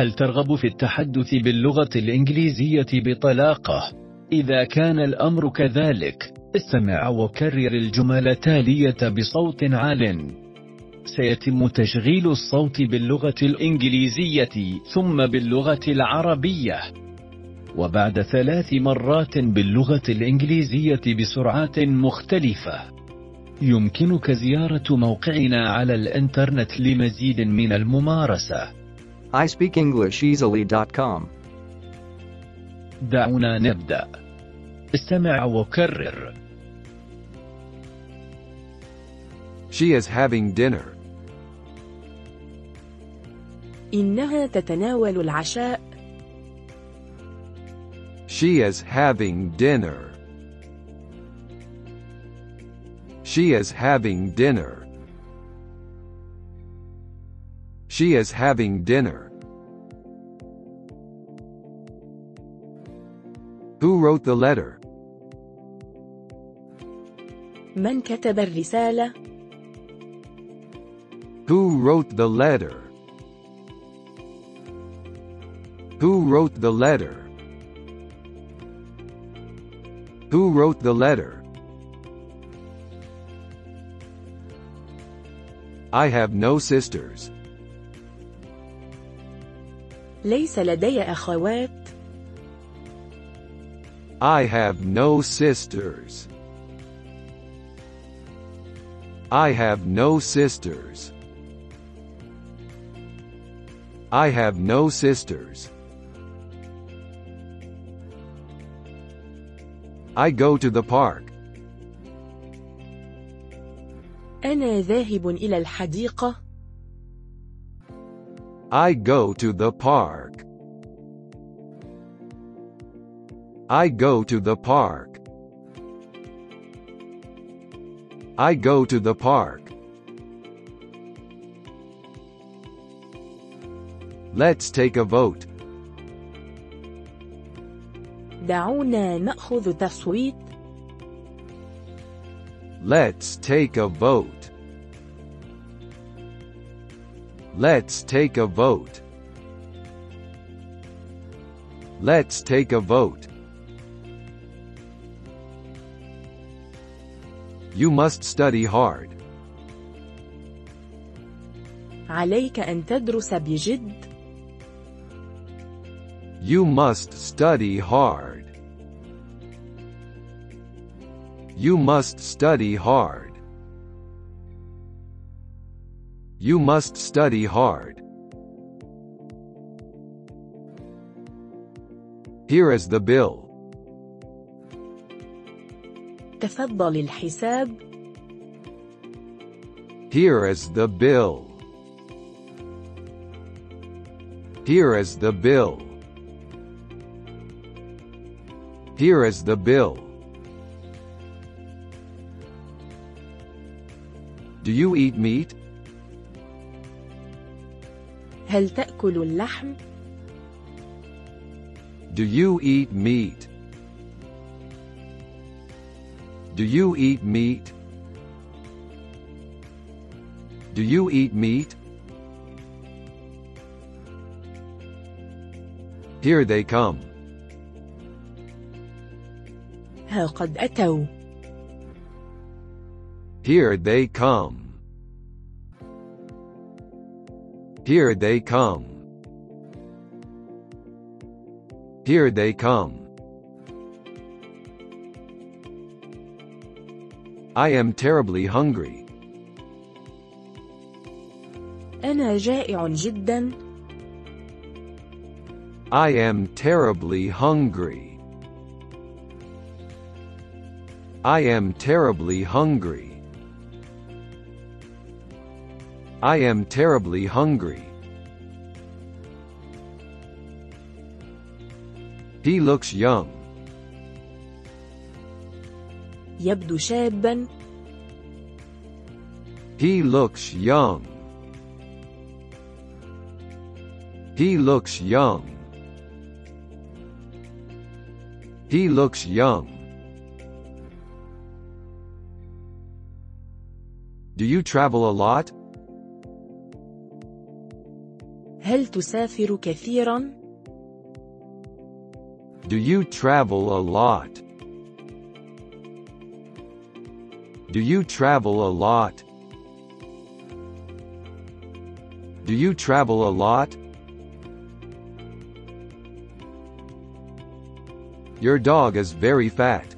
هل ترغب في التحدث باللغة الإنجليزية بطلاقة؟ إذا كان الأمر كذلك، استمع وكرر الجمل التالية بصوت عال. سيتم تشغيل الصوت باللغة الإنجليزية ثم باللغة العربية. وبعد ثلاث مرات باللغة الإنجليزية بسرعات مختلفة. يمكنك زيارة موقعنا على الإنترنت لمزيد من الممارسة. iSpeakEnglishEasily.com. دعونا نبدأ. استمع وكرر. She is having dinner. إنها تتناول العشاء. She is having dinner. She is having dinner. She is having dinner. Who wrote the letter? من كتب الرسالة؟ Who wrote the letter? Who wrote the letter? Who wrote the letter? I have no sisters. ليس لدي أخوات. I have no sisters. I have no sisters. I have no sisters. I go to the park. أنا ذاهب إلى الحديقة. I go to the park. I go to the park. I go to the park. Let's take a vote. دعونا نأخذ تصويت. Let's take a vote. Let's take a vote. Let's take a vote. You must study hard. عليك أن تدرس بجد. You must study hard. You must study hard. You must study hard. Here is the bill. تفضل الحساب. Here is the bill. Here is the bill. Here is the bill. Do you eat meat? هل تأكل اللحم؟ Do you eat meat? Do you eat meat? Do you eat meat? Here they come. ها قد أتوا. Here they come. Here they come. Here they come. I am terribly hungry. أنا جائع جدا. I am terribly hungry. I am terribly hungry. I am terribly hungry. He looks young. يبدو شابا. He looks young. He looks young. He looks young. Do you travel a lot? هل تسافر كثيرا؟ Do you travel a lot? Do you travel a lot? Do you travel a lot? Your dog is very fat.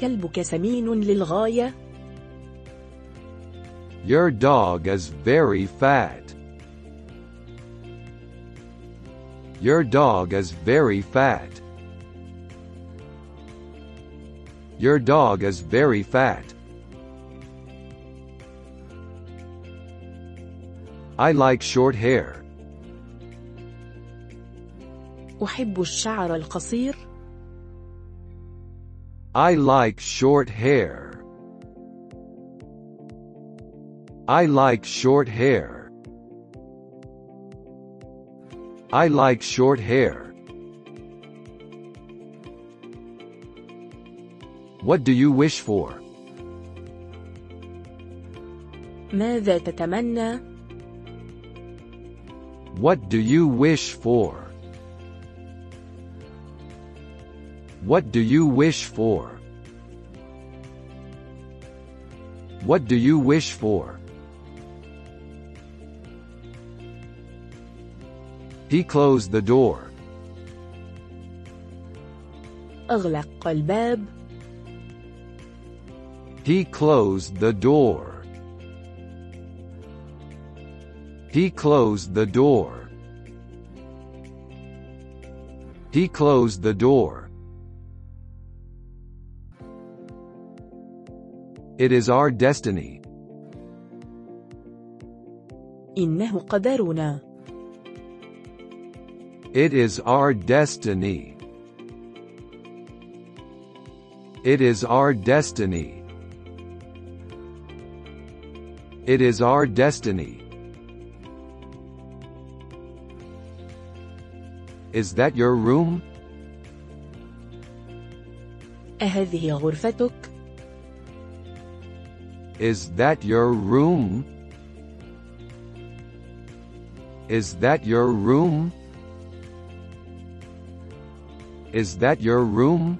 كلبك سمين للغاية؟ Your dog is very fat. Your dog is very fat. Your dog is very fat. I like short hair. أحب الشعر القصير. I like short hair. I like short hair. I like short hair. What do you wish for? ماذا تتمنى؟ What do you wish for? What do you wish for? What do you wish for? He closed the door. أغلق الباب. He closed the door. He closed the door. He closed the door. It is our destiny. إنه قدرنا. It is our destiny. It is our destiny. It is our destiny. Is that your room? أهذه غرفتك؟ Is that your room? Is that your room? Is that your room?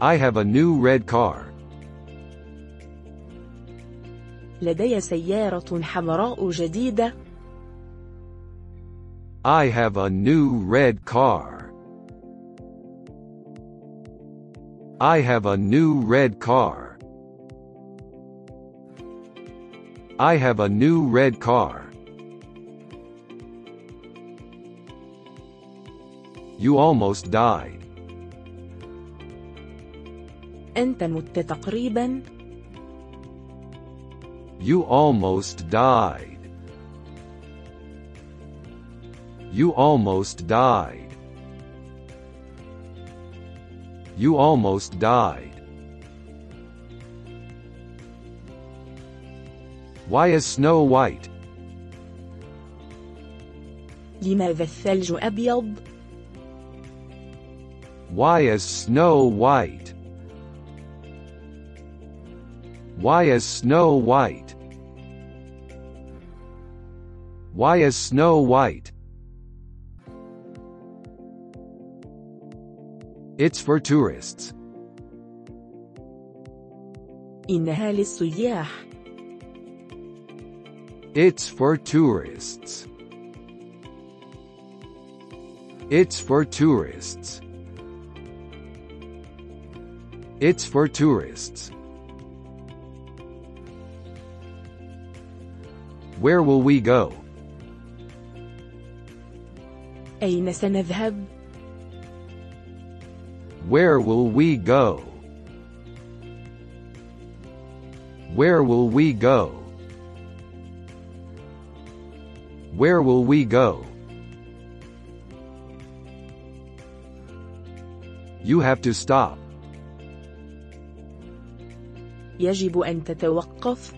I have a new red car. لدي سيارة حمراء جديدة. I have a new red car. I have a new red car. I have a new red car. You almost died. أنت مت تقريبا. You almost died. You almost died. You almost died. Why is snow white? لماذا الثلج أبيض؟ Why is snow white? Why is snow white? Why is snow white? It's for tourists. إنها للسياح. It's for tourists. It's for tourists. It's for tourists. Where will we go? أين سنذهب؟ Where will we go? Where will we go? Where will we go? You have to stop. يجب أن تتوقف.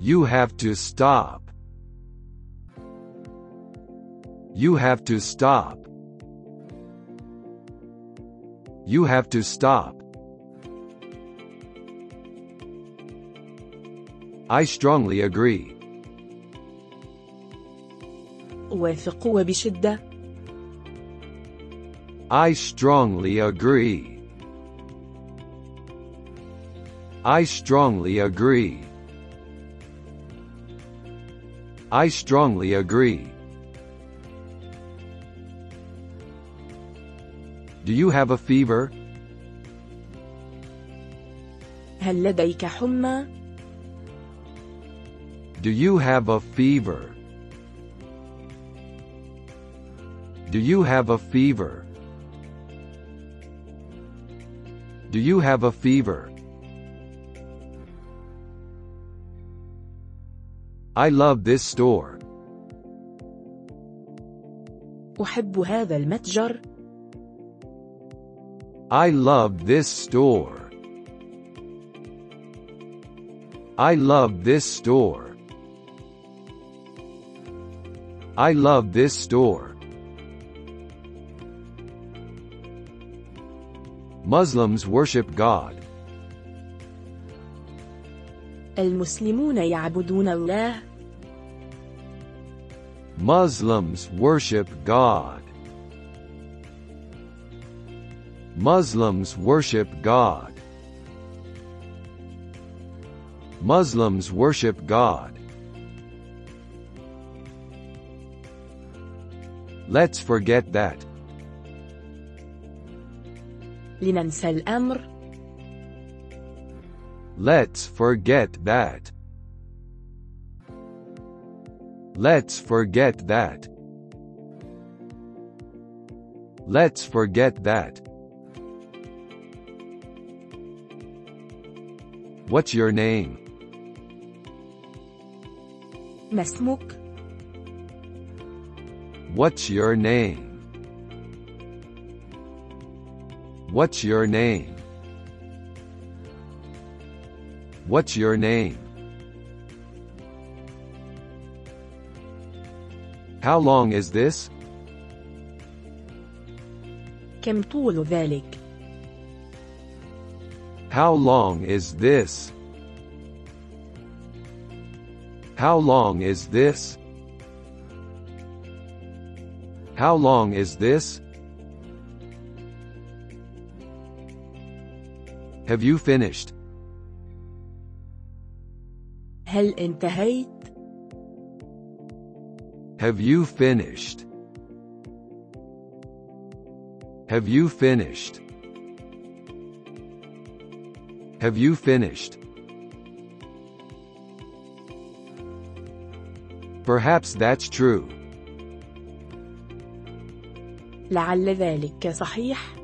You have to stop. You have to stop. You have to stop. I strongly agree. أوافق وبشدة I strongly agree. I strongly agree. I strongly agree. Do you have a fever? هل لديك حمى؟ Do you have a fever? Do you have a fever? Do you have a fever? I love this store. أحب هذا المتجر I love this store. I love this store. I love this store. Muslims worship God. المسلمون يعبدون الله Muslims worship God. Muslims worship God. Muslims worship God. Let's forget that. لننسى الأمر Let's forget that. Let's forget that. Let's forget that. What's your name? ما اسمك؟ What's your name? What's your name? What's your name? How long is this? كم طول ذلك؟ How long is this? How long is this? How long is this? Have you finished? هل انتهيت؟ Have you finished? Have you finished? Have you finished? Perhaps that's true. لعل ذلك صحيح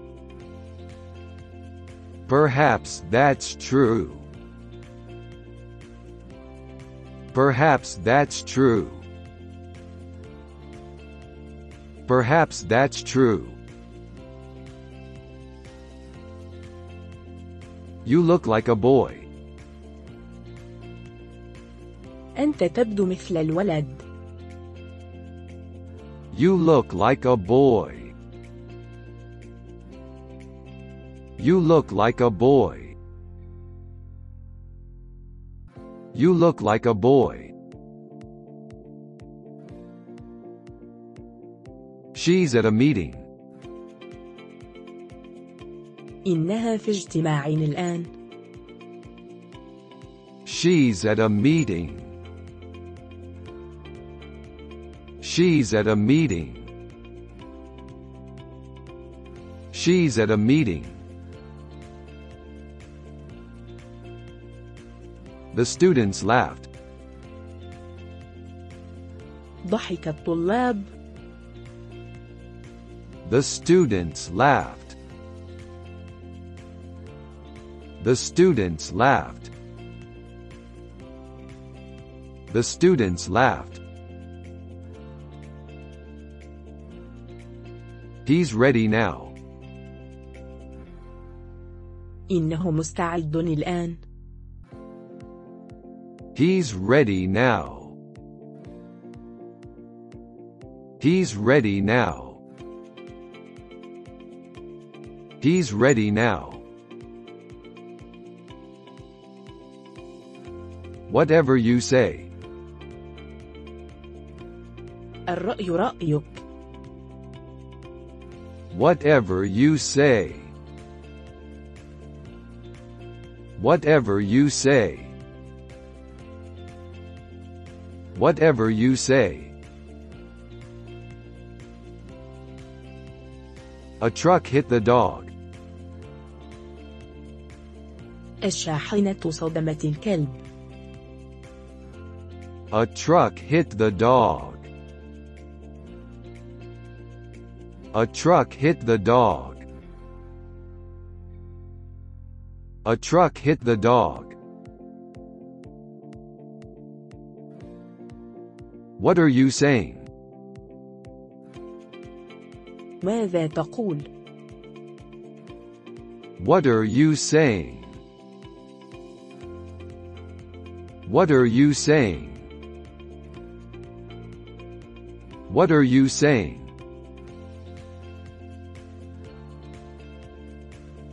Perhaps that's true. Perhaps that's true. Perhaps that's true. You look like a boy. أنت تبدو مثل الولد You look like a boy. You look like a boy. You look like a boy. She's at a meeting. إنها في اجتماع الآن She's at a meeting. She's at a meeting. She's at a meeting. The students laughed. ضحك الطلاب The students laughed. The students laughed. The students laughed. He's ready now. إنه مستعد الآن He's ready now. He's ready now. He's ready now. Whatever you say. الرأي رأيك Whatever you say. Whatever you say. Whatever you say. A truck hit the dog. الشاحنة صدمت الكلب A truck hit the dog. A truck hit the dog. A truck hit the dog. What are you saying? ماذا تقول؟ What are you saying? What are you saying? What are you saying?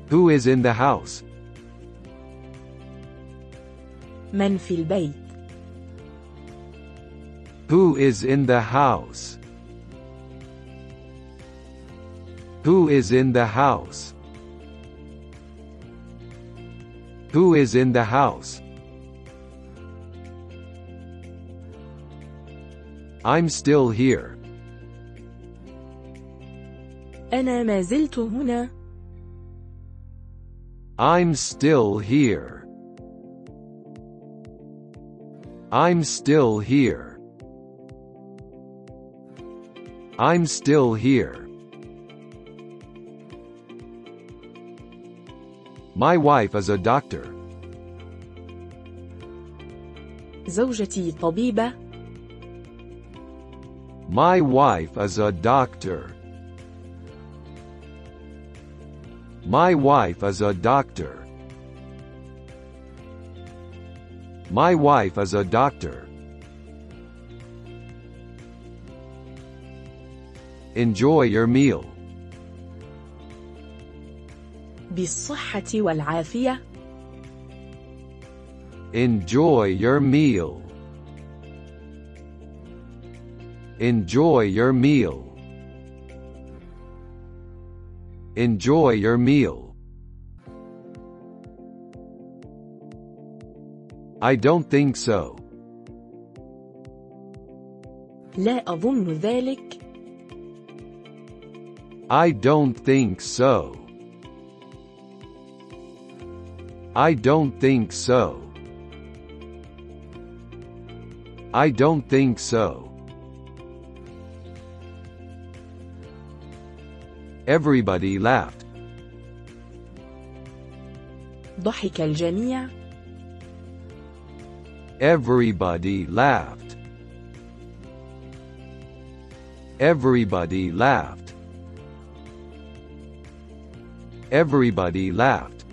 Who is in the house? من في البيت؟ Who is in the house? Who is in the house? Who is in the house? I'm still here. أنا ما زلت هنا I'm still here. I'm still here. I'm still here. My wife is a doctor. زوجتي طبيبة My wife is a doctor. My wife is a doctor. My wife is a doctor. Enjoy your meal. بالصحة والعافية Enjoy your meal. Enjoy your meal. Enjoy your meal. I don't think so. لا أظن ذلك I don't think so. I don't think so. I don't think so. Everybody laughed. ضحك الجميع Everybody laughed. Everybody laughed. Everybody laughed.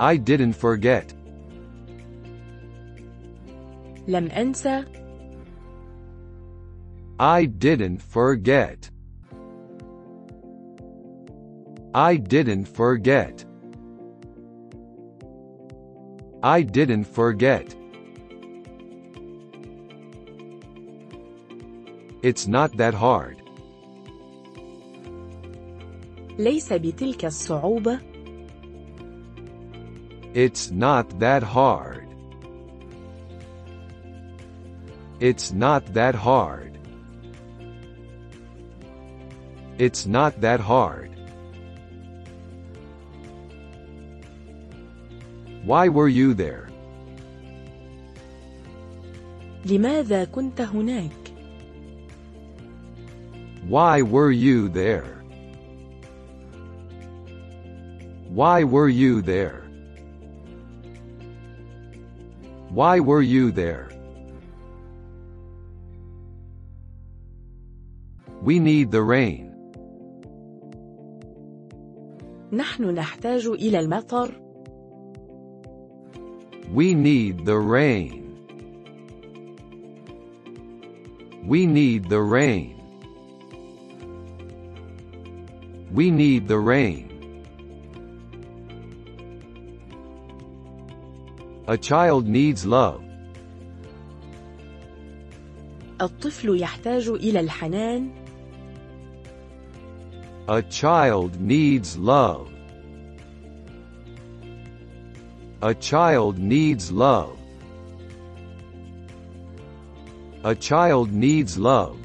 I didn't forget. لم أنسى I didn't forget. I didn't forget. I didn't forget. It's not that hard. ليس بتلك الصعوبة It's not that hard. It's not that hard. It's not that hard. Why were you there? لماذا كنت هناك؟ Why were you there? Why were you there? Why were you there? We need the rain. نحن نحتاج إلى المطر We need the rain. We need the rain. We need the rain. A child needs love. الطفل يحتاج إلى الحنان A child needs love. A child needs love. A child needs love.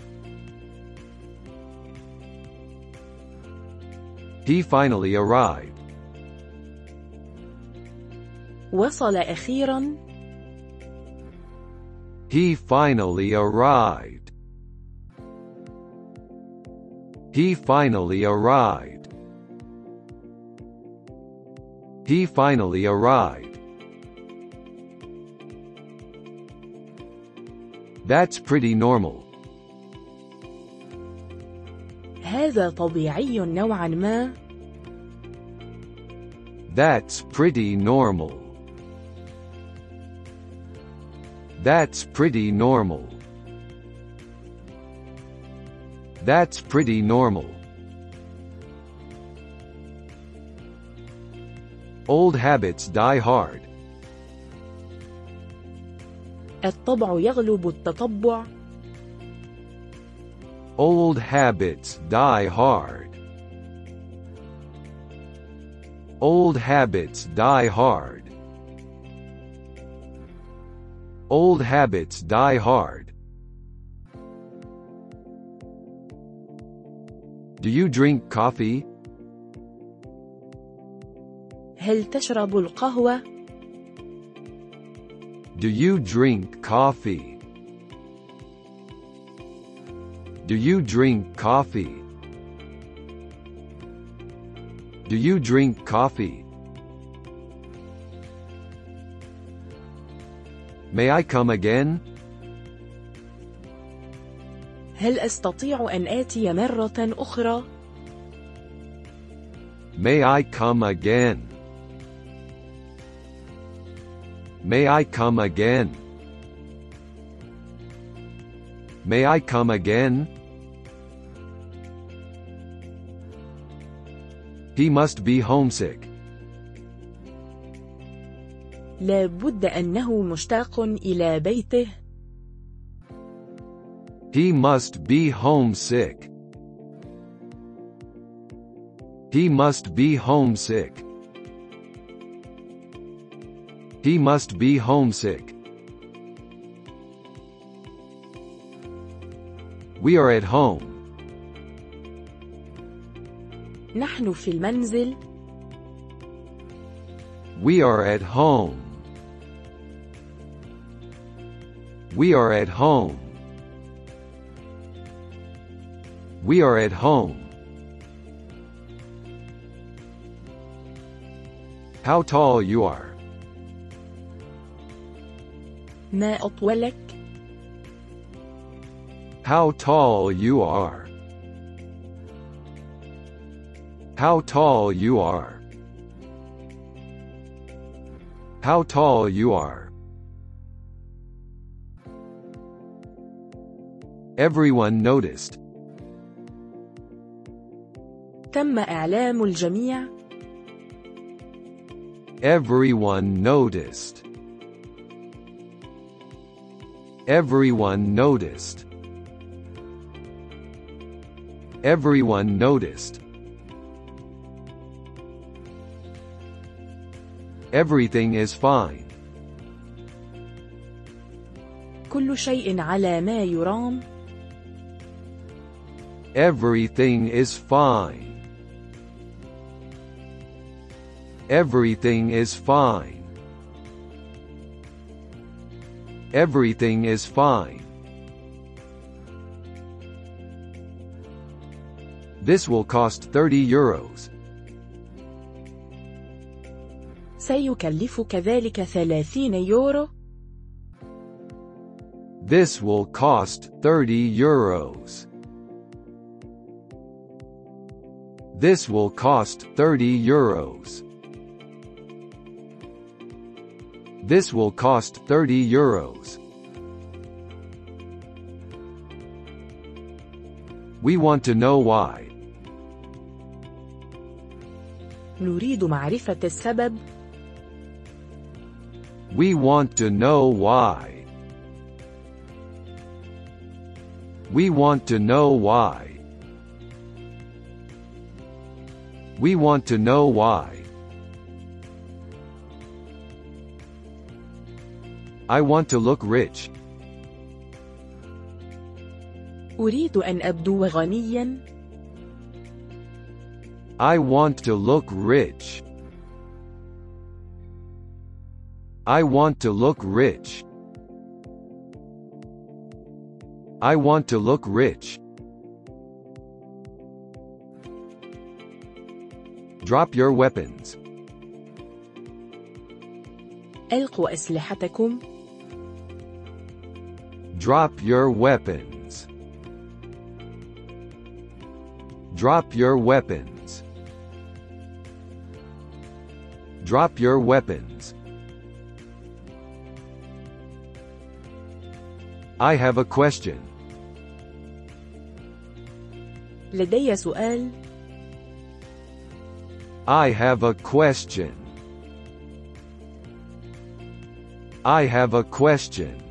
He finally arrived. وصل أخيرا He finally arrived. He finally arrived. He finally arrived. That's pretty normal. هذا طبيعي نوعا ما That's pretty normal. That's pretty normal. That's pretty normal. Old habits die hard. الطبع يغلب التطبع Old habits die hard. Old habits die hard. Old habits die hard. Do you drink coffee? هل تشرب القهوة؟ Do you drink coffee? Do you drink coffee? Do you drink coffee? May I come again? هل أستطيع أن آتي مرة أخرى؟ May I come again? May I come again? May I come again? He must be homesick. لا بد أنه مشتاق إلى بيته He must be homesick. He must be homesick. He must be homesick. We are at home. نحن في المنزل We are at home. We are at home. We are at home. How tall you are. ما أطولك؟ How tall you are. How tall you are. How tall you are. Everyone noticed. تم إعلام الجميع Everyone noticed. Everyone noticed. Everyone noticed. Everything is fine. كل شيء على ما يرام Everything is fine. Everything is fine. Everything is fine. This will cost 30 euros. سيكلفك ذلك 30 يورو This will cost 30 euros. This will cost 30 euros. This will cost 30 euros. We want to know why. نريد معرفة السبب We want to know why. We want to know why. We want to know why. I want to look rich. أريد أن أبدو غنيا I want to look rich. I want to look rich. I want to look rich. Drop your weapons. ألقوا أسلحتكم Drop your weapons. Drop your weapons. Drop your weapons. I have a question. لدي سؤال I have a question. I have a question.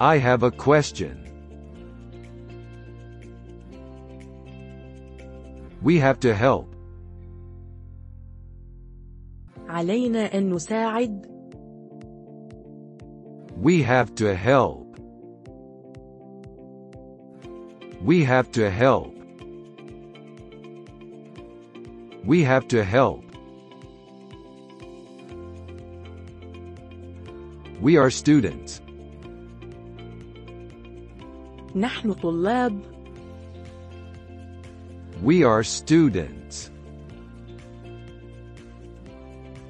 I have a question. We have to help. علينا أن نساعد We have to help. We have to help. We have to help. We are students. نحن طلاب We are students.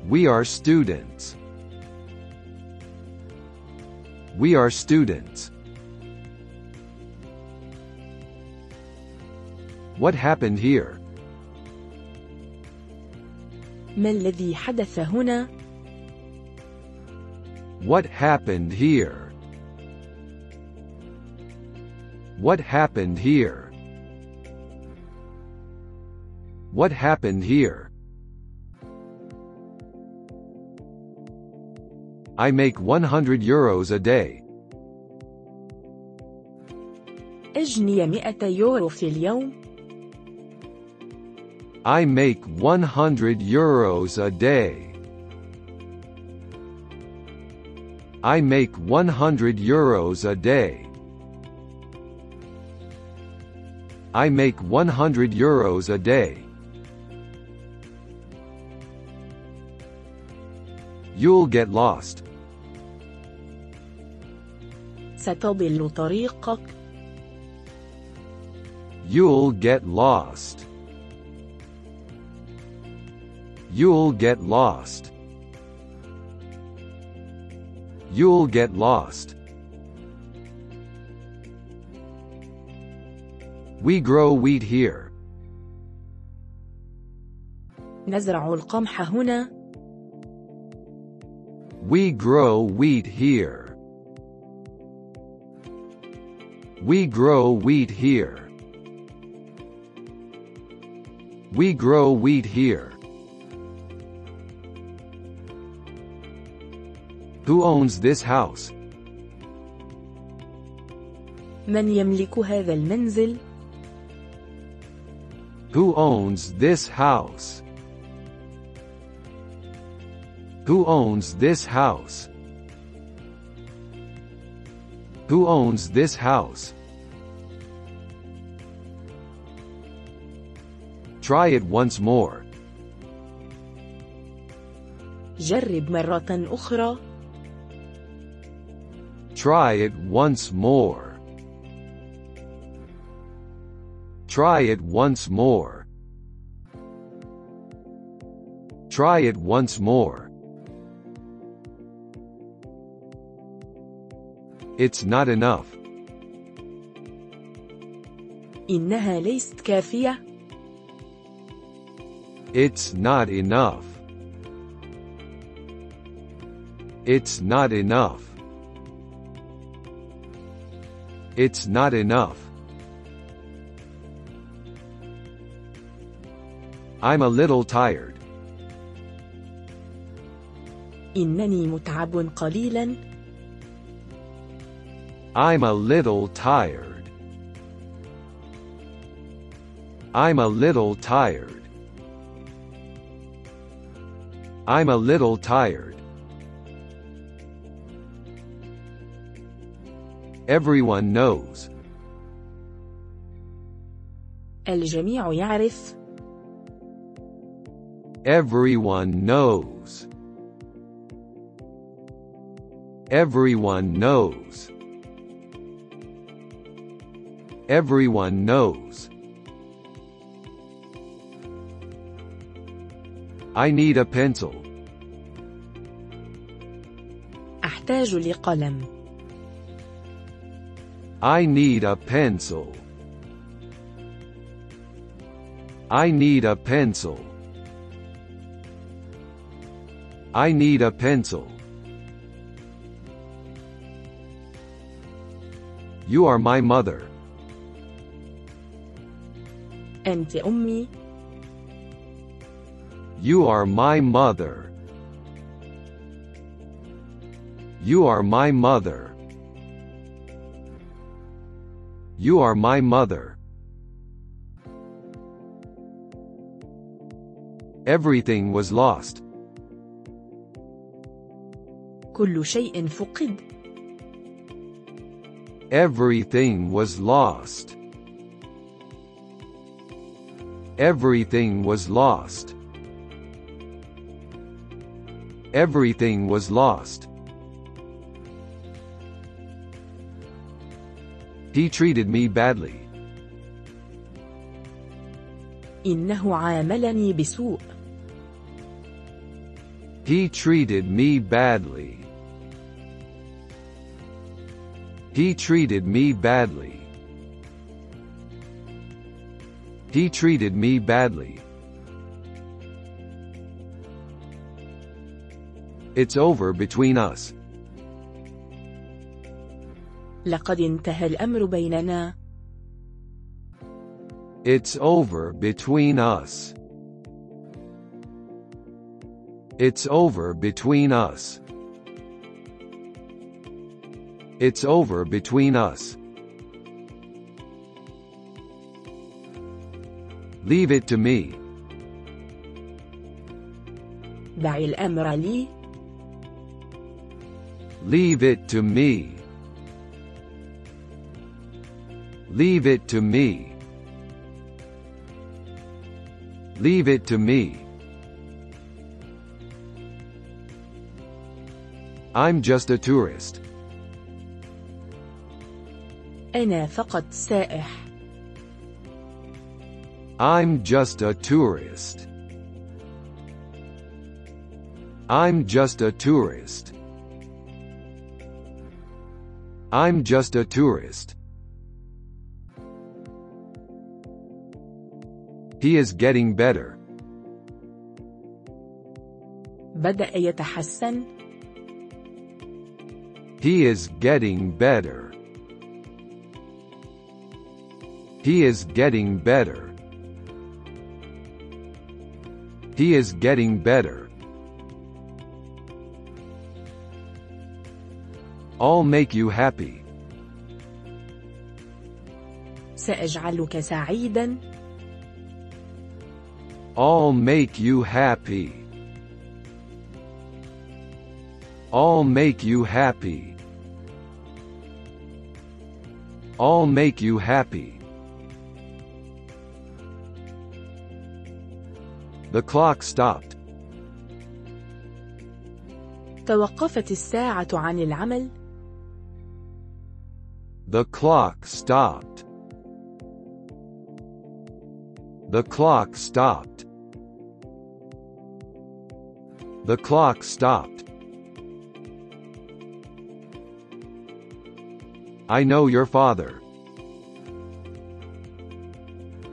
We are students. We are students. What happened here? ما الذي حدث هنا What happened here? What happened here? What happened here? I make 100 euros a day. أجني 100 يورو في اليوم I make 100 euros a day. I make 100 euros a day. I make 100 euros a day. You'll get lost. ستضل طريقك You'll get lost. You'll get lost. You'll get lost. We grow wheat here. نزرع القمح هنا We grow wheat here. We grow wheat here. We grow wheat here. Who owns this house? من يملك هذا المنزل Who owns this house? Who owns this house? Who owns this house? Try it once more. جرب مرة أخرى Try it once more. Try it once more. Try it once more. It's not enough. إنها ليست كافية It's not enough. It's not enough. It's not enough. I'm a little tired. إنني متعب قليلا I'm a little tired. I'm a little tired. I'm a little tired. Everyone knows. الجميع يعرف Everyone knows. Everyone knows. Everyone knows. I need a pencil. أحتاج لقلم I need a pencil. I need a pencil. I need a pencil. You are my mother. أنت أمي You are my mother. You are my mother. You are my mother. Everything was lost. كل شيء فقد Everything was lost. Everything was lost. Everything was lost. He treated me badly. إنه عاملني بسوء He treated me badly. He treated me badly. He treated me badly. It's over between us. لقد انتهى الأمر بيننا It's over between us. It's over between us. It's over between us. Leave it to me. دع الأمر لي Leave it to me. Leave it to me. Leave it to me. I'm just a tourist. أنا فقط سائح I'm just a tourist. I'm just a tourist. I'm just a tourist. He is getting better. بدأ يتحسن He is getting better. He is getting better. He is getting better. I'll make you happy. سأجعلك سعيدا I'll make you happy. I'll make you happy. I'll make you happy. The clock stopped. توقفت الساعة عن العمل The clock stopped. The clock stopped. The clock stopped. I know your father.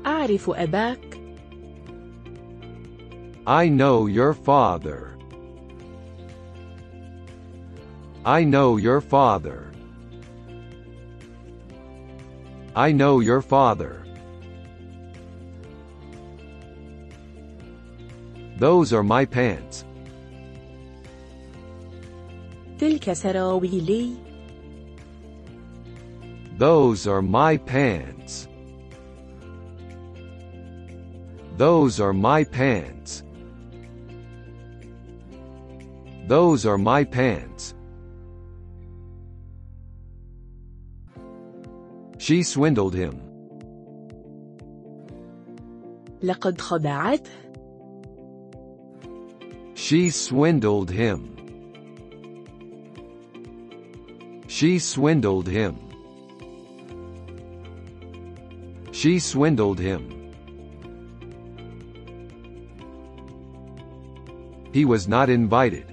أعرف أباك I know your father. I know your father. I know your father. Those are my pants. تلك سراويلي Those are my pants. Those are my pants. Those are my pants. She swindled him. لقد خدعته She swindled him. She swindled him. She swindled him. He was not invited.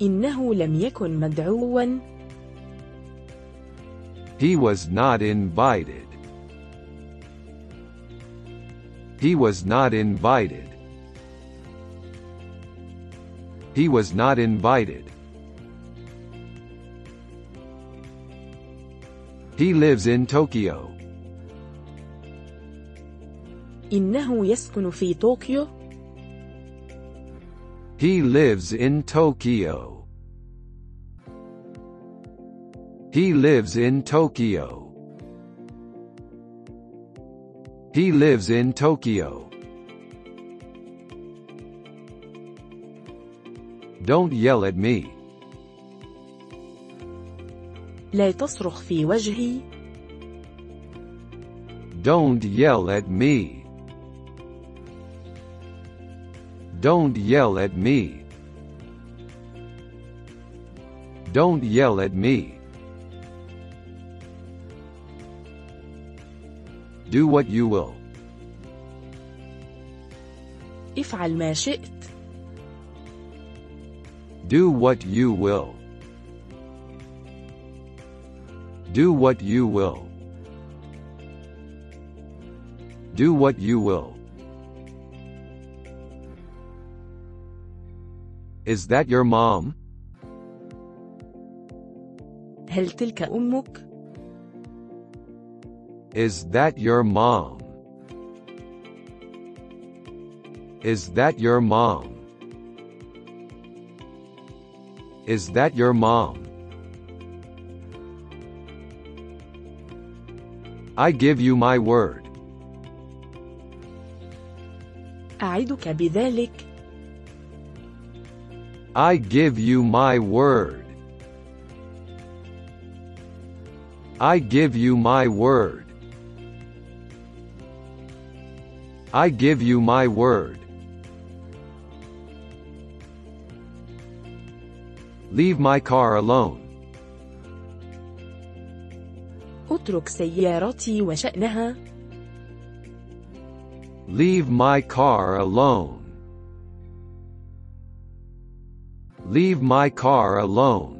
إنه لم يكن مدعوا He was not invited. He was not invited. He was not invited. He lives in Tokyo. إنه يسكن في طوكيو He lives in Tokyo. He lives in Tokyo. He lives in Tokyo. Don't yell at me. لا تصرخ في وجهي Don't yell at me. Don't yell at me. Don't yell at me. Do what you will. افعل ما شئت Do what you will. Do what you will. Do what you will. Is that your mom? هل تلك أمك؟ Is that your mom? Is that your mom? Is that your mom? I give you my word. أعدك بذلك I give you my word. I give you my word. I give you my word. Leave my car alone. اترك سيارتي وشأنها Leave my car alone. Leave my car alone.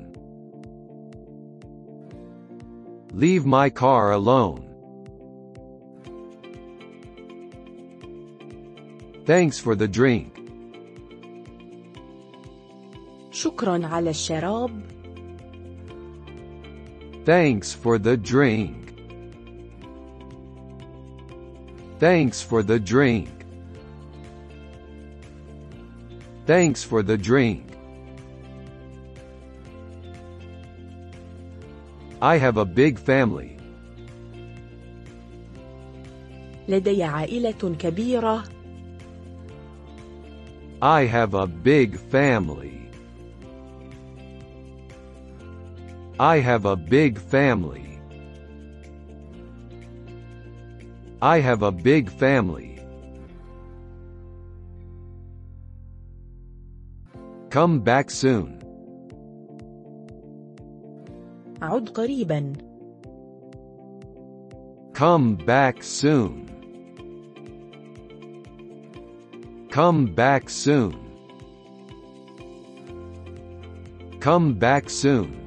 Leave my car alone. Thanks for the drink. شكرا على الشراب Thanks for the drink. Thanks for the drink. Thanks for the drink. I have a big family. لدي عائلة كبيرة I have a big family. I have a big family. I have a big family. Come back soon. عد قريبا Come back soon. Come back soon. Come back soon.